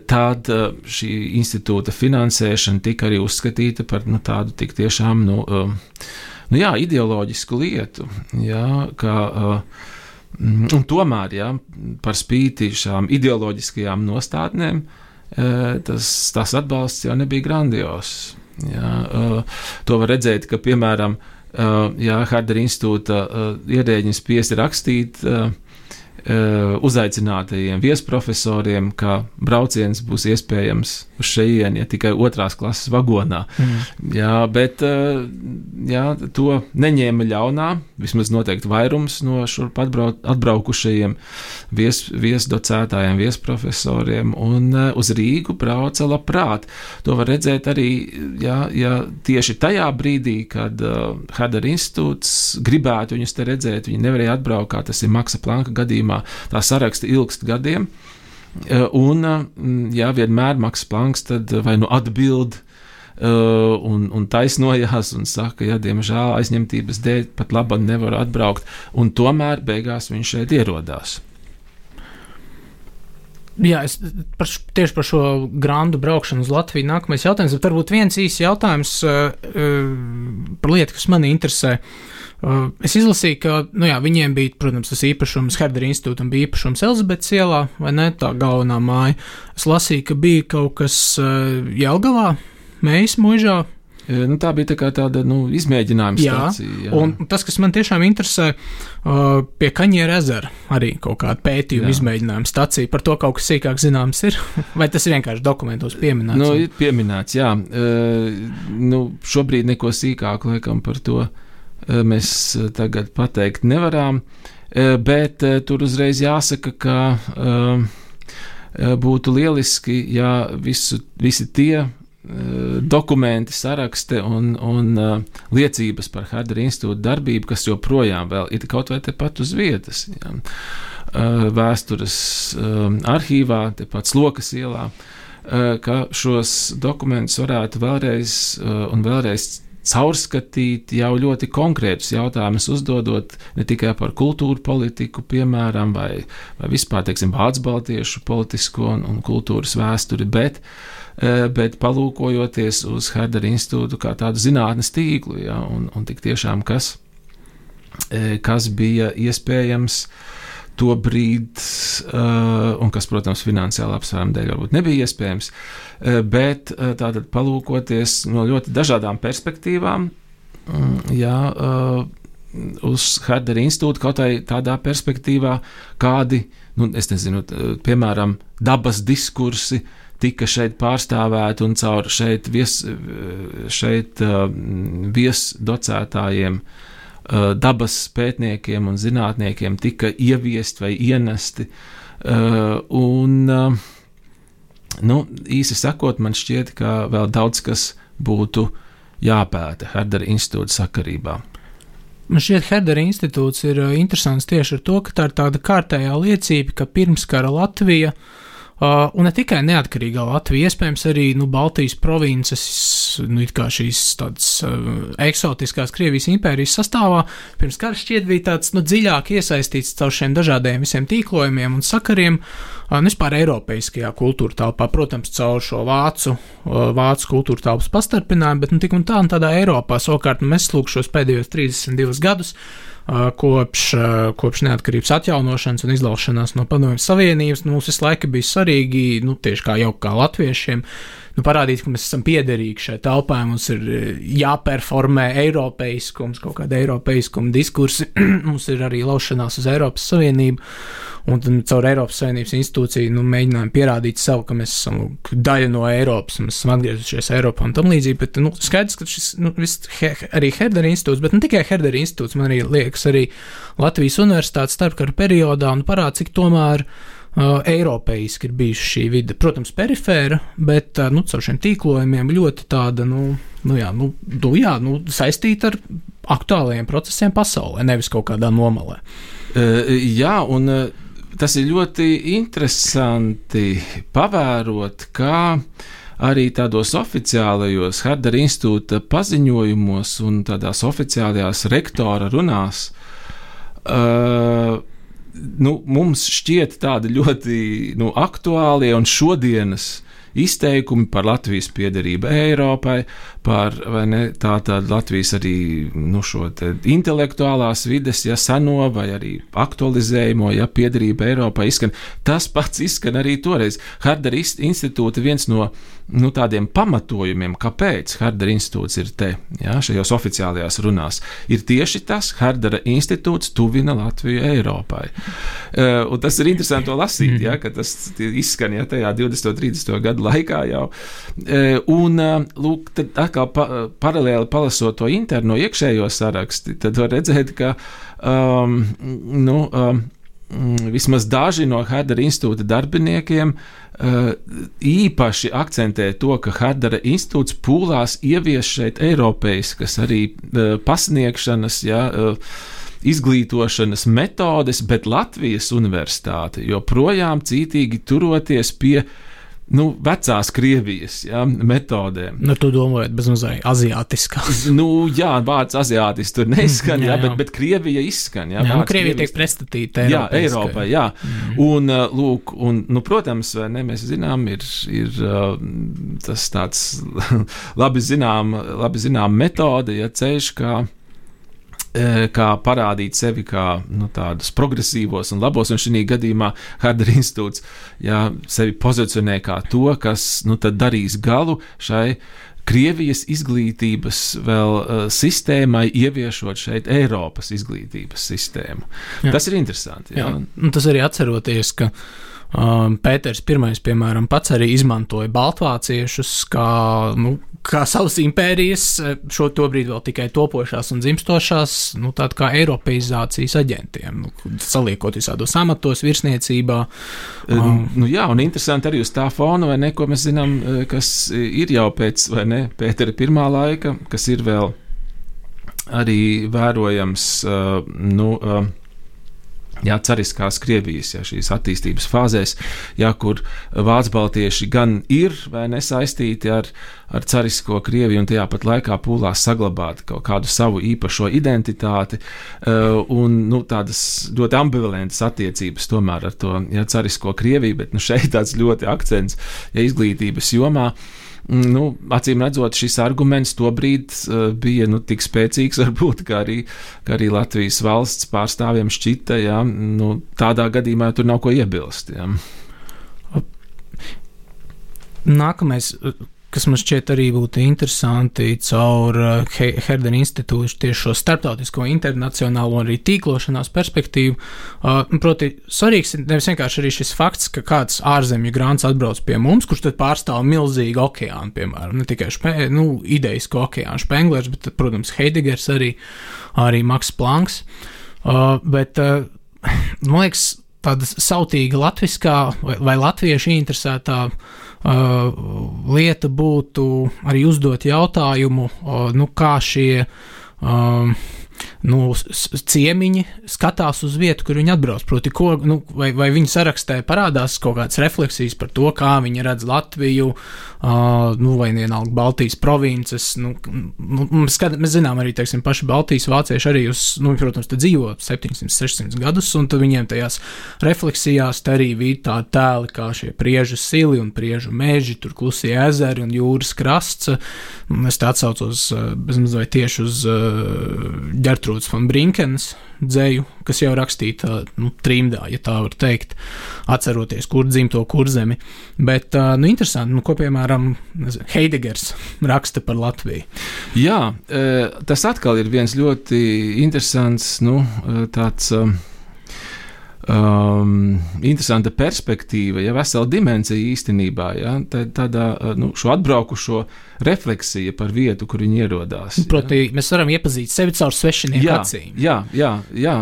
tad šī institūta finansēšana tika arī uzskatīta par nu, tādu tik tiešām nu, nu, jā, ideoloģisku lietu. Jā, kā, Mm, un tomēr, ja, par spīti šām ideoloģiskajām nostādnēm, eh, tas, tas atbalsts jau nebija grandios. Ja, eh, to var redzēt, ka, piemēram, eh, ja Hardera institūta ierēģiņi spiesti rakstīt uzaicinātajiem viesprofesoriem, ka brauciens būs iespējams uz šejieni, ja tikai otrās klases vagonā. Mm. Jā, bet eh, jā, to neņēma ļaunā, vismaz noteikti vairums no šurp atbraukušajiem vies, viesdocētājiem, viesprofesoriem, un eh, uz Rīgu brauca labprāt. To var redzēt arī jā, jā, tieši tajā brīdī, kad uh, Hadara institūts gribētu viņus te redzēt, viņi nevarēja atbraukt, kā tas ir Maksa Planka gadījumā gadījumā tā saraksta ilgst gadiem. E, un, mm, jā, vienmēr Maks Planks vai nu atbild e, un, un taisnojās un saka, ja diemžēl aizņemtības dēļ pat labi nevar atbraukt, un tomēr beigās viņš šeit ierodās. Jā, es par, tieši par šo grandu braukšanu uz Latviju nākamais jautājums, bet varbūt viens īsts jautājums uh, uh, par lietu, kas mani interesē. Uh, es izlasīju, ka nu jā, viņiem bija, protams, tas īpašums, Herdera institūtam bija īpašums Elizabetes ielā, vai ne, tā galvenā māja. Es lasīju, ka bija kaut kas uh, Jelgavā, Mējas mūžā. E, nu, tā bija tā tāda nu, izmēģinājuma jā, stācija. Jā. Un tas, kas man tiešām interesē, uh, pie Kaņģera ezera arī kaut kāda pētījuma izmēģinājuma stācija. Par to kaut kas sīkāk zināms ir. *laughs* Vai tas ir vienkārši dokumentos pieminēts? Nu, ir pieminēts, jā. Uh, nu, šobrīd neko sīkāk laikam par to Eh, mēs eh, tagad pateikt nevaram, eh, bet tur uzreiz jāsaka, ka būtu lieliski, ja visu, visi tie dokumenti, saraksti un, un liecības par Hardera institūta darbību, kas joprojām ir kaut vai tepat uz vietas. Ja. Vēstures arhīvā, tepat Slokas ielā, ka šos dokumentus varētu vēlreiz un vēlreiz caurskatīt jau ļoti konkrētus jautājumus, uzdodot ne tikai par kultūru politiku, piemēram, vai, vai vispār, teiksim, vācu baltiešu politisko un, un kultūras vēsturi, bet, e, bet palūkojoties uz Herdera institūtu kā tādu zinātnes tīklu, ja, un, un tik tiešām kas, e, kas bija iespējams to brīdi, uh, un kas, protams, finansiāli apsvērumu dēļ varbūt nebija iespējams, uh, bet uh, tātad palūkoties no ļoti dažādām perspektīvām, um, jā, uz Herdera institūtu kaut arī tādā perspektīvā, kādi, nu, es nezinu, piemēram, dabas diskursi tika šeit pārstāvēti un caur šeit, vies, šeit viesdocētājiem uh, dabas pētniekiem un zinātniekiem tika ieviest vai ienesti. Uh, un, uh, nu, īsi sakot, man šķiet, ka vēl daudz kas būtu jāpēta Herdera institūta sakarībā. Man šķiet, Herdera institūts ir interesants tieši ar to, ka tā ir tāda kārtējā liecība, ka pirmskara Latvija uh, Uh, un ne tikai neatkarīgā Latvija, iespējams, arī nu, Baltijas provinces, nu, šīs tādas uh, eksotiskās Krievijas impērijas sastāvā, pirms kara šķiet bija tāds nu, dziļāk iesaistīts caur šiem dažādiem visiem tīklojumiem un sakariem, uh, nu, vispār Eiropeiskajā kultūra telpā, protams, caur šo vācu, uh, vācu kultūra telpas pastarpinājumu, bet nu, tik un tā un tādā Eiropā savukārt nu, mēs lūk šos pēdējos 32 gadus kopš, kopš neatkarības atjaunošanas un izlaušanās no Padomju Savienības. Nu, mums visu laiku bija svarīgi, nu, tieši kā jau kā latviešiem, nu, parādīt, ka mēs esam piederīgi šai telpai, mums ir jāperformē eiropeiskums, kaut kāda eiropeiskuma diskursi, *clears throat* mums ir arī laušanās uz Eiropas Savienību. Un tad caur Eiropas Savienības institūciju nu, mēģinājām pierādīt sev, ka mēs esam daļa no Eiropas, mēs esam atgriezušies Eiropā un tam līdzīgi. Bet nu, skaidrs, ka šis nu, viss, he, arī Herdera institūts, bet ne tikai Herdera institūts, man arī liekas, arī Latvijas universitātes starpkara periodā un parāda, cik tomēr uh, eiropeiski ir bijusi šī vide. Protams, perifēra, bet uh, nu, caur šiem tīklojumiem ļoti tāda, nu, nu, jā, nu, nu, jā, nu, saistīta ar aktuālajiem procesiem pasaulē, nevis kaut kādā nomalē. Uh, jā, un uh, tas ir ļoti interesanti pavērot, kā arī tādos oficiālajos Herdera institūta paziņojumos un tādās oficiālajās rektora runās. Uh, nu, mums šķiet tādi ļoti nu, aktuāli un šodienas izteikumi par Latvijas piederību Eiropai, par ne, tā, Latvijas arī nu, šo intelektuālās vides, ja seno vai arī aktualizējumu, ja piederība Eiropai izskan. Tas pats izskan arī toreiz. Hardera institūta viens no nu, tādiem pamatojumiem, kāpēc Hardera institūts ir te, ja, šajos oficiālajās runās, ir tieši tas, Hardera institūts tuvina Latviju Eiropai. Uh, tas ir interesanti to lasīt, ja, ka tas izskan ja, tajā 20. un 30. gadu laikā jau. Uh, un, uh, lūk, tad atkal pa, paralēli palasot to interno iekšējo sarakstu, tad var redzēt, ka um, nu, um, vismaz daži no Herdera institūta darbiniekiem uh, īpaši akcentē to, ka Herdera institūts pūlās ievies šeit Eiropeiskas arī uh, pasniegšanas, ja, uh, izglītošanas metodes, bet Latvijas universitāte joprojām cītīgi turoties pie uh, nu, vecās Krievijas ja, metodēm. Nu, tu domājat, bezmazliet aziātiskās. *laughs* nu, jā, vārds aziātis tur neizskan, jā, jā, jā. Bet, bet Krievija izskan. Jā, jā nu, Krievija tiek pretstatīta Jā, Eiropai, jā. Mm. Un, uh, lūk, un, nu, protams, ne, mēs zinām, ir, ir uh, tas tāds *laughs* labi zinām, labi zinām metode, ja ceļš, kā kā parādīt sevi kā nu, tādus progresīvos un labos, un šī gadījumā Hardera institūts jā, sevi pozicionē kā to, kas nu, darīs galu šai Krievijas izglītības vēl uh, sistēmai, ieviešot šeit Eiropas izglītības sistēmu. Jā. Tas ir interesanti. Jā. Jā. Tas arī atceroties, ka um, Pēters I, piemēram, pats arī izmantoja baltvāciešus kā nu, kā savas impērijas, šo tobrīd vēl tikai topošās un dzimstošās, nu, tādu kā eiropeizācijas aģentiem, nu, saliekot visādos amatos, virsniecībā. Um, nu, jā, un interesanti arī uz tā fona, vai ne, ko mēs zinām, kas ir jau pēc, vai ne, Pētera pirmā laika, kas ir vēl arī vērojams, uh, nu, uh, jā, cariskās Krievijas, jā, šīs attīstības fāzēs, jā, kur vācu baltieši gan ir vai nesaistīti ar, ar carisko Krieviju, un tajā pat laikā pūlās saglabāt kaut kādu savu īpašo identitāti uh, un nu, tādas ļoti ambivalentas attiecības tomēr ar to jā, carisko Krieviju, bet nu, šeit tāds ļoti akcents ja, izglītības jomā. Uh, nu, acīm redzot, šis arguments tobrīd uh, bija nu, tik spēcīgs, *laughs* varbūt, ka arī, ka arī Latvijas valsts pārstāvjiem šķita, ja nu, tādā gadījumā tur nav ko iebilst. Ja. Nākamais kas man šķiet arī būtu interesanti caur uh, Herdena institūtu tieši šo starptautisko, internacionālo un arī tīklošanās perspektīvu. Uh, proti, svarīgs ir nevis vienkārši arī šis fakts, ka kāds ārzemju grāns atbrauc pie mums, kurš tad pārstāv milzīgu okeānu, piemēram, ne tikai špe, nu, ideisku okeānu špenglers, bet, protams, Heidegers arī, arī Maks Planks. Uh, bet, man liekas, tāda sautīga latviskā vai, vai latviešu interesētā uh, lieta būtu arī uzdot jautājumu, uh, nu, kā šie. Nu, ciemiņi skatās uz vietu, kur viņi atbrauc. Proti, ko, nu, vai, vai viņi sarakstē parādās kaut kādas refleksijas par to, kā viņi redz Latviju, uh, nu, vai vienalga Baltijas provinces. Nu, nu, mēs, skat, mēs zinām arī, teiksim, paši Baltijas vācieši arī, uz, nu, protams, dzīvo 700, 600 gadus, un viņiem tajās refleksijās te arī bija tādi tēli kā šie priežu sili un priežu meži, tur klusie ezeri un jūras krasts. Es te atsaucos bezmazliet tieši uz uh, Gertrūdas von Brinkenes dzēju, kas jau rakstīta nu, trimdā, ja tā var teikt, atceroties, kur dzimto kurzemi. Bet, nu, interesanti, nu, ko piemēram Heidegers raksta par Latviju. Jā, tas atkal ir viens ļoti interesants, nu, tāds um, interesanta perspektīva, ja vesela dimensija īstenībā, ja, tāda nu, šo atbraukušo refleksija par vietu, kur viņi ierodās. Proti, ja. mēs varam iepazīt sevi caur svešinieku jā, acīm. Jā, jā, jā,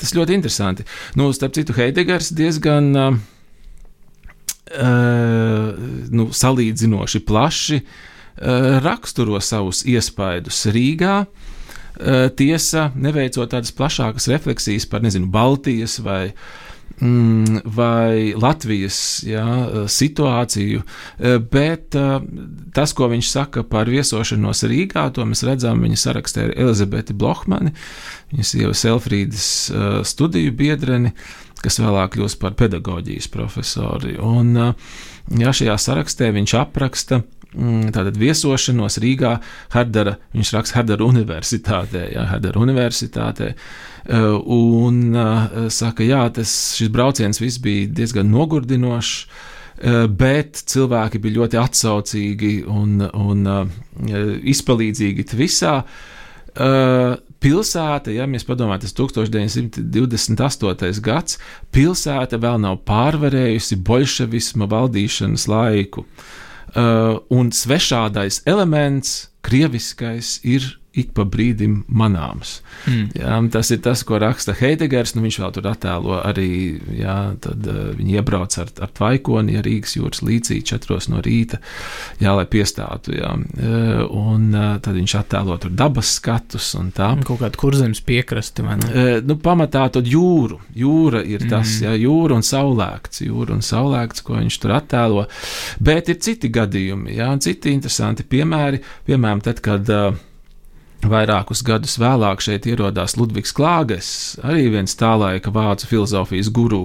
tas ļoti interesanti. Nu, starp citu, Heidegers diezgan uh, nu, salīdzinoši plaši uh, raksturo savus iespaidus Rīgā. Uh, tiesa, neveicot tādas plašākas refleksijas par, nezinu, Baltijas vai, mm, vai Latvijas jā, eh, situāciju, eh, bet tas, ko viņš saka par viesošanos Rīgā, to mēs redzam viņa sarakstē ar Elizabeti Blohmani, viņas sievas Elfrīdas studiju biedreni, kas vēlāk kļūst par pedagoģijas profesori. Un, jā, šajā sarakstē viņš apraksta tātad viesošanos Rīgā, Hardara, viņš raksta Hardara Universitātē, jā, Hardara Universitātē, uh, un uh, saka, jā, tas, šis brauciens viss bija diezgan nogurdinošs, uh, bet cilvēki bija ļoti atsaucīgi un, un izpalīdzīgi visā. Pilsēta, ja mēs padomājam, tas 1928. gads, pilsēta vēl nav pārvarējusi bolševisma valdīšanas laiku. Uh, un svešādais elements, krieviskais, ir ik pa brīdim manāms. Mm. Jā, tas ir tas, ko raksta Heidegers. Nu, viņš vēl tur attēlo arī, jā, tad uh, viņi iebrauc ar, ar tvaikoni ja Rīgas jūras līcī četros no rīta, jā, lai piestātu. Jā. Uh, un uh, tad viņš attēlo tur dabas skatus un tā. Kaut kādu kurzemes piekrasti, vai ne? Uh, nu, pamatā tad jūru. Jūra ir tas, mm. jā, jūra un saulēkts, jūra un saulēkts, ko viņš tur attēlo. Bet ir citi gadījumi, jā, citi interesanti piemēri, piemēram, tad, kad uh, Vairākus gadus vēlāk šeit ierodās Ludvigs Klāges, arī viens tā laika vācu filozofijas guru.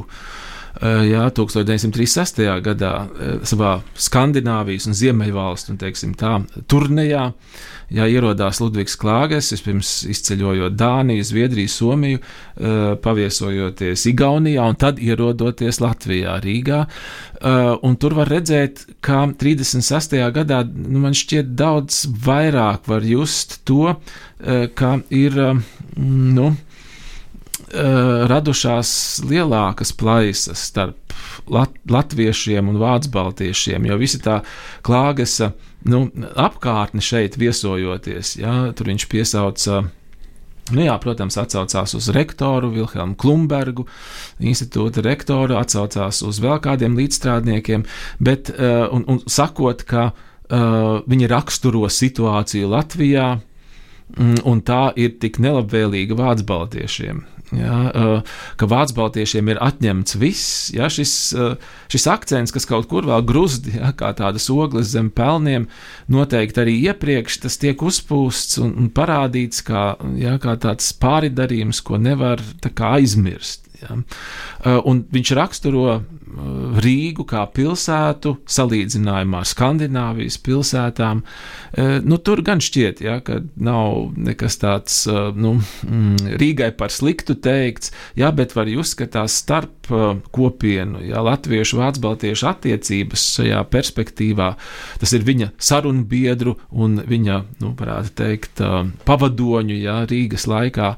Eh, jā, 1936. gadā eh, savā Skandināvijas un Ziemeļvalstu un, teiksim, tā, turnejā jā, ierodās Ludvigs Klāges, vispirms izceļojot Dāniju, Zviedriju, Somiju, eh, paviesojoties Igaunijā un tad ierodoties Latvijā, Rīgā. Un tur var redzēt, ka 36. gadā nu, man šķiet daudz vairāk var just to, ka ir, nu, uh, radušās lielākas plaisas starp lat latviešiem un vācu baltiešiem, jo visi tā klāgesa nu, apkārtne šeit viesojoties, jā, tur viņš piesauca. Nu jā, protams, atcaucās uz rektoru Vilhelmu Klumbergu, institūta rektoru, atcaucās uz vēl kādiem līdzstrādniekiem, bet, uh, un, un sakot, ka uh, viņi raksturo situāciju Latvijā, mm, un tā ir tik nelabvēlīga vācu baltiešiem ja, ka vācu baltiešiem ir atņemts viss. Ja, šis, šis akcents, kas kaut kur vēl grūst, ja, kā tādas ogles zem pelniem, noteikti arī iepriekš tas tiek uzpūsts un, un parādīts kā, ja, kā tāds pāridarījums, ko nevar aizmirst. Ja. Uh, un viņš raksturo Rīgu kā pilsētu salīdzinājumā ar Skandināvijas pilsētām. Uh, nu, tur gan šķiet, ja, ka nav nekas tāds nu, mm, Rīgai par sliktu teikts, ja, bet var uzskatās starp kopienu, ja, latviešu, vācu, baltiešu attiecības šajā perspektīvā. Tas ir viņa sarunbiedru un viņa, nu, varētu teikt, pavadoņu ja, Rīgas laikā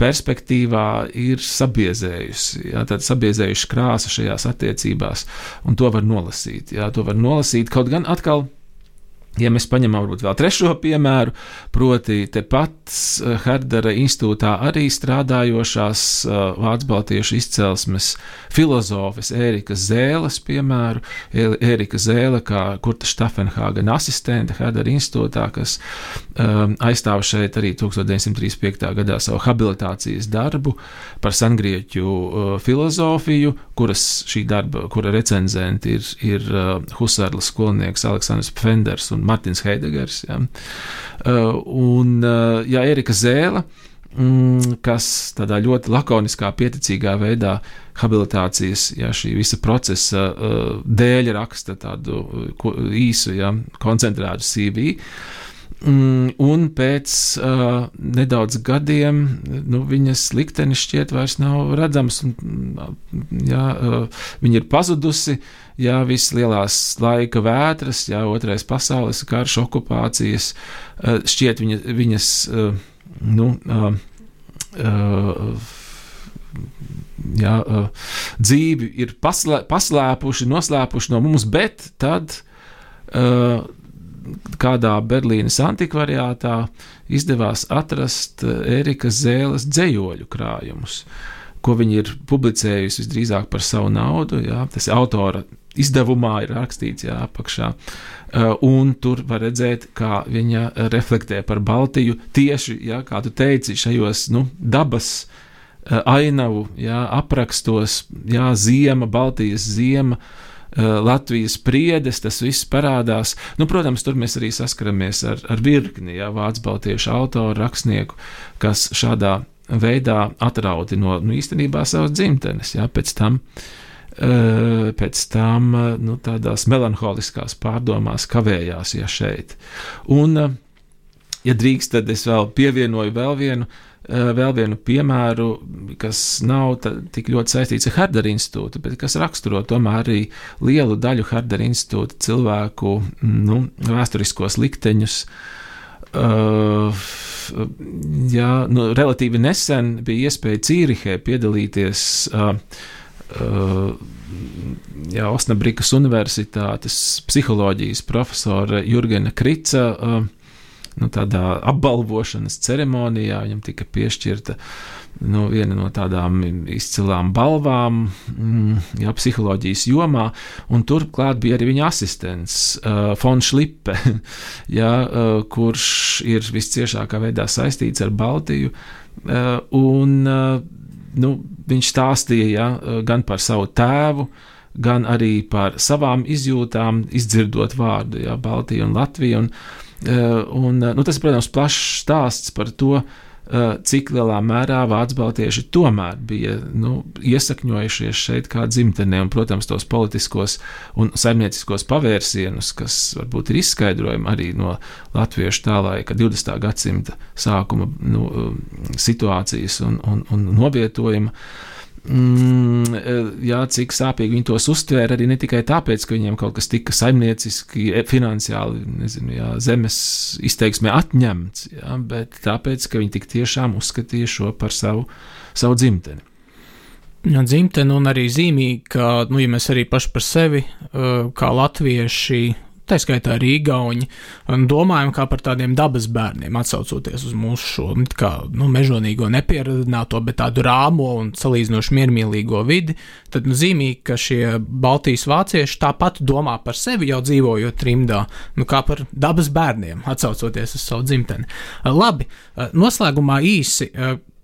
perspektīvā ir sabiezējusi. Jā, tad sabiezējuši krāsa šajās attiecībās, un to var nolasīt. Jā, to var nolasīt kaut gan atkal Ja mēs paņemam varbūt vēl trešo piemēru, proti tepat Herdera institūtā arī strādājošās vācu baltiešu izcelsmes filozofes Ērikas Zēles piemēru, Ērika Zēle kā Kurta Štafenhāgena asistente Herdera institūtā, kas um, aizstāv šeit arī 1935. gadā savu habilitācijas darbu par sangrieķu uh, filozofiju, kuras šī darba, kura recenzenti ir, ir uh, Husarlas skolnieks Aleksandrs Pfenders un Martins Heidegers. Ja. Uh, un uh, ja, Erika Zēla, mm, kas tādā ļoti lakoniskā, pieticīgā veidā habilitācijas, ja šī visa procesa uh, dēļ raksta tādu īsu, ja, koncentrētu CV. Mm, un pēc uh, nedaudz gadiem nu, viņas liktenis šķiet vairs nav redzams. Un, jā, uh, viņa ir pazudusi, jā, visas lielās laika vētras, jā, otrais pasaules karš, okupācijas. Uh, šķiet viņa, viņas uh, nu, uh, jā, dzīvi ir paslē, paslēpuši, noslēpuši no mums, bet tad. Kādā Berlīnas antikvariātā izdevās atrast Ērika Zēles dzējoļu krājumus, ko viņi ir publicējusi visdrīzāk par savu naudu. Jā, tas autora izdevumā ir rakstīts jā, apakšā. Uh, un tur var redzēt, kā viņa reflektē par Baltiju tieši, jā, kā tu teici, šajos nu, dabas uh, ainavu jā, aprakstos, jā, ziema, Baltijas ziema. Eh, Latvijas priedes, tas viss parādās. Nu, protams, tur mēs arī saskaramies ar, ar virkni ja, vācu baltiešu autoru, rakstnieku, kas šādā veidā atrauti no nu, īstenībā savas dzimtenes. Ja, pēc tam, uh, pēc tam uh, nu, tādās melanholiskās pārdomās kavējās ja šeit. Un, uh, ja drīkst, tad es vēl pievienoju vēl vienu uh, Eh, vēl vienu piemēru, kas nav tik ļoti saistīts ar Hardera institūtu, bet kas raksturo tomēr arī lielu daļu Hardera institūta cilvēku nu, vēsturiskos likteņus. Uh, jā, nu, relatīvi nesen bija iespēja Cīrihē piedalīties uh, uh, jā, Osnabrikas Universitātes psiholoģijas profesora Jurgena Krica uh, nu, apbalvošanas ceremonijā. Viņam tika piešķirta nu, viena no tādām izcilām balvām, mm, jā, psiholoģijas jomā, un turklāt bija arī viņa asistents, uh, Fons Šlipe, *laughs* jā, uh, kurš ir visciešākā veidā saistīts ar Baltiju. Uh, un, uh, nu, viņš stāstīja uh, gan par savu tēvu, gan arī par savām izjūtām, izdzirdot vārdu jā, Baltiju un Latviju. Un, Eh, un, eh, nu, tas, protams, plašs stāsts par to, eh, cik lielā mērā vācu baltieši tomēr bija nu, iesakņojušies šeit kā dzimtenē, un, protams, tos politiskos un saimnieciskos pavērsienus, kas varbūt ir izskaidrojami arī no latviešu tā laika 20. gadsimta sākuma nu, situācijas un, un, un novietojuma. Mm, eh, jā, cik sāpīgi viņi tos uztvēra arī ne tikai tāpēc, ka viņiem kaut kas tika saimnieciski, e, finansiāli, nezinu, jā, zemes izteiksmē atņemts, jā, bet tāpēc, ka viņi tik tiešām uzskatīja šo par savu, savu dzimteni. Ja, dzimteni un arī zīmīgi, ka, nu, ja mēs arī paši par sevi, eh, kā latvieši, tā skaitā arī Igauni, domājam kā par tādiem dabas bērniem, atsaucoties uz mūsu šo kā, nu, mežonīgo, nepieradināto, bet tādu rāmo un salīdzinoši miermīlīgo vidi, tad nu, zīmīgi, ka šie Baltijas vācieši tāpat domā par sevi jau dzīvojot trimdā, nu, kā par dabas bērniem, atsaucoties uz savu dzimteni. Labi, noslēgumā īsi,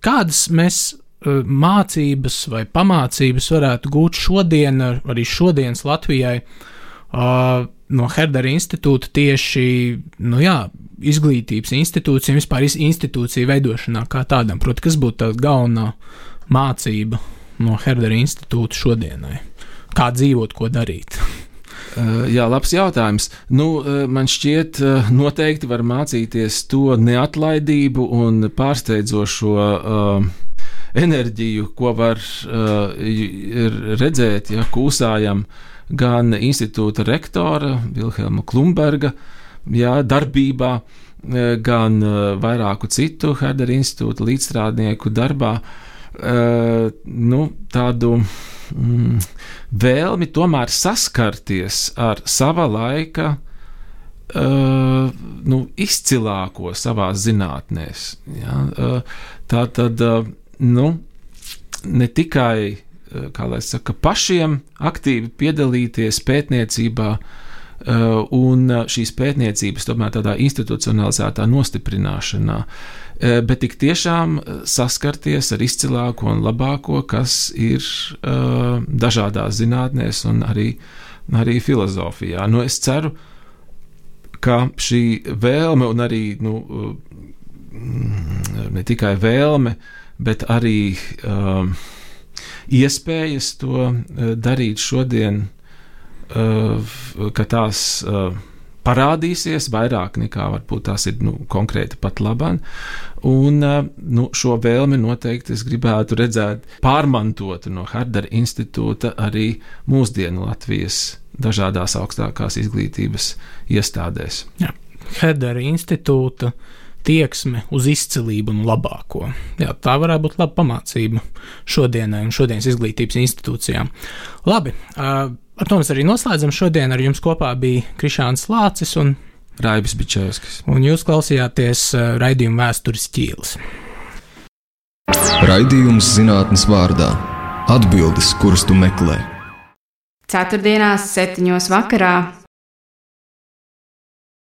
kādas mēs mācības vai pamācības varētu gūt šodien, arī šodienas Latvijai, uh, no Herdera institūta tieši nu jā, izglītības institūcija un vispār institūcija veidošanā kā tādam. Proti, kas būtu tā galvenā mācība no Herdera institūta šodienai? Kā dzīvot, ko darīt? *laughs* Uh, jā, labs jautājums. Nu, uh, man šķiet, uh, noteikti var mācīties to neatlaidību un pārsteidzošo uh, enerģiju, ko var uh, redzēt, ja kūsājam gan institūta rektora Vilhelma Klumberga jā, darbībā, gan vairāku citu Herdera institūta līdzstrādnieku darbā. Uh, nu, tādu mm, vēlmi tomēr saskarties ar sava laika uh, nu, izcilāko savā zinātnē. Ja? Uh, tā tad uh, nu, ne tikai kā lai saka, pašiem aktīvi piedalīties pētniecībā. Uh, un šīs pētniecības tomēr tādā institucionalizētā nostiprināšanā, bet tik tiešām saskarties ar izcilāko un labāko, kas ir dažādās zinātnēs un arī, arī filozofijā. Nu, es ceru, ka šī vēlme un arī nu, ne tikai vēlme, bet arī uh, iespējas to eh, darīt šodien, eh, ka tās eh, parādīsies vairāk nekā varbūt tās ir nu, konkrēti pat labāk. Un nu, šo vēlmi noteikti es gribētu redzēt pārmantotu no Hardara institūta arī mūsdienu Latvijas dažādās augstākās izglītības iestādēs. Jā. Herdera institūta uh, tieksme uz izcilību un labāko. Jā, tā varētu būt laba pamācība šodienai un šodienas izglītības institūcijām. Labi, ar to mēs arī noslēdzam. Šodien ar jums kopā bija Krišāns Lācis un Raibis Bičevskis. Un jūs klausījāties raidījuma vēstures ķīlis. Raidījums zinātnes vārdā - atbildes, kuras tu meklē. Ceturtdienās, septiņos vakarā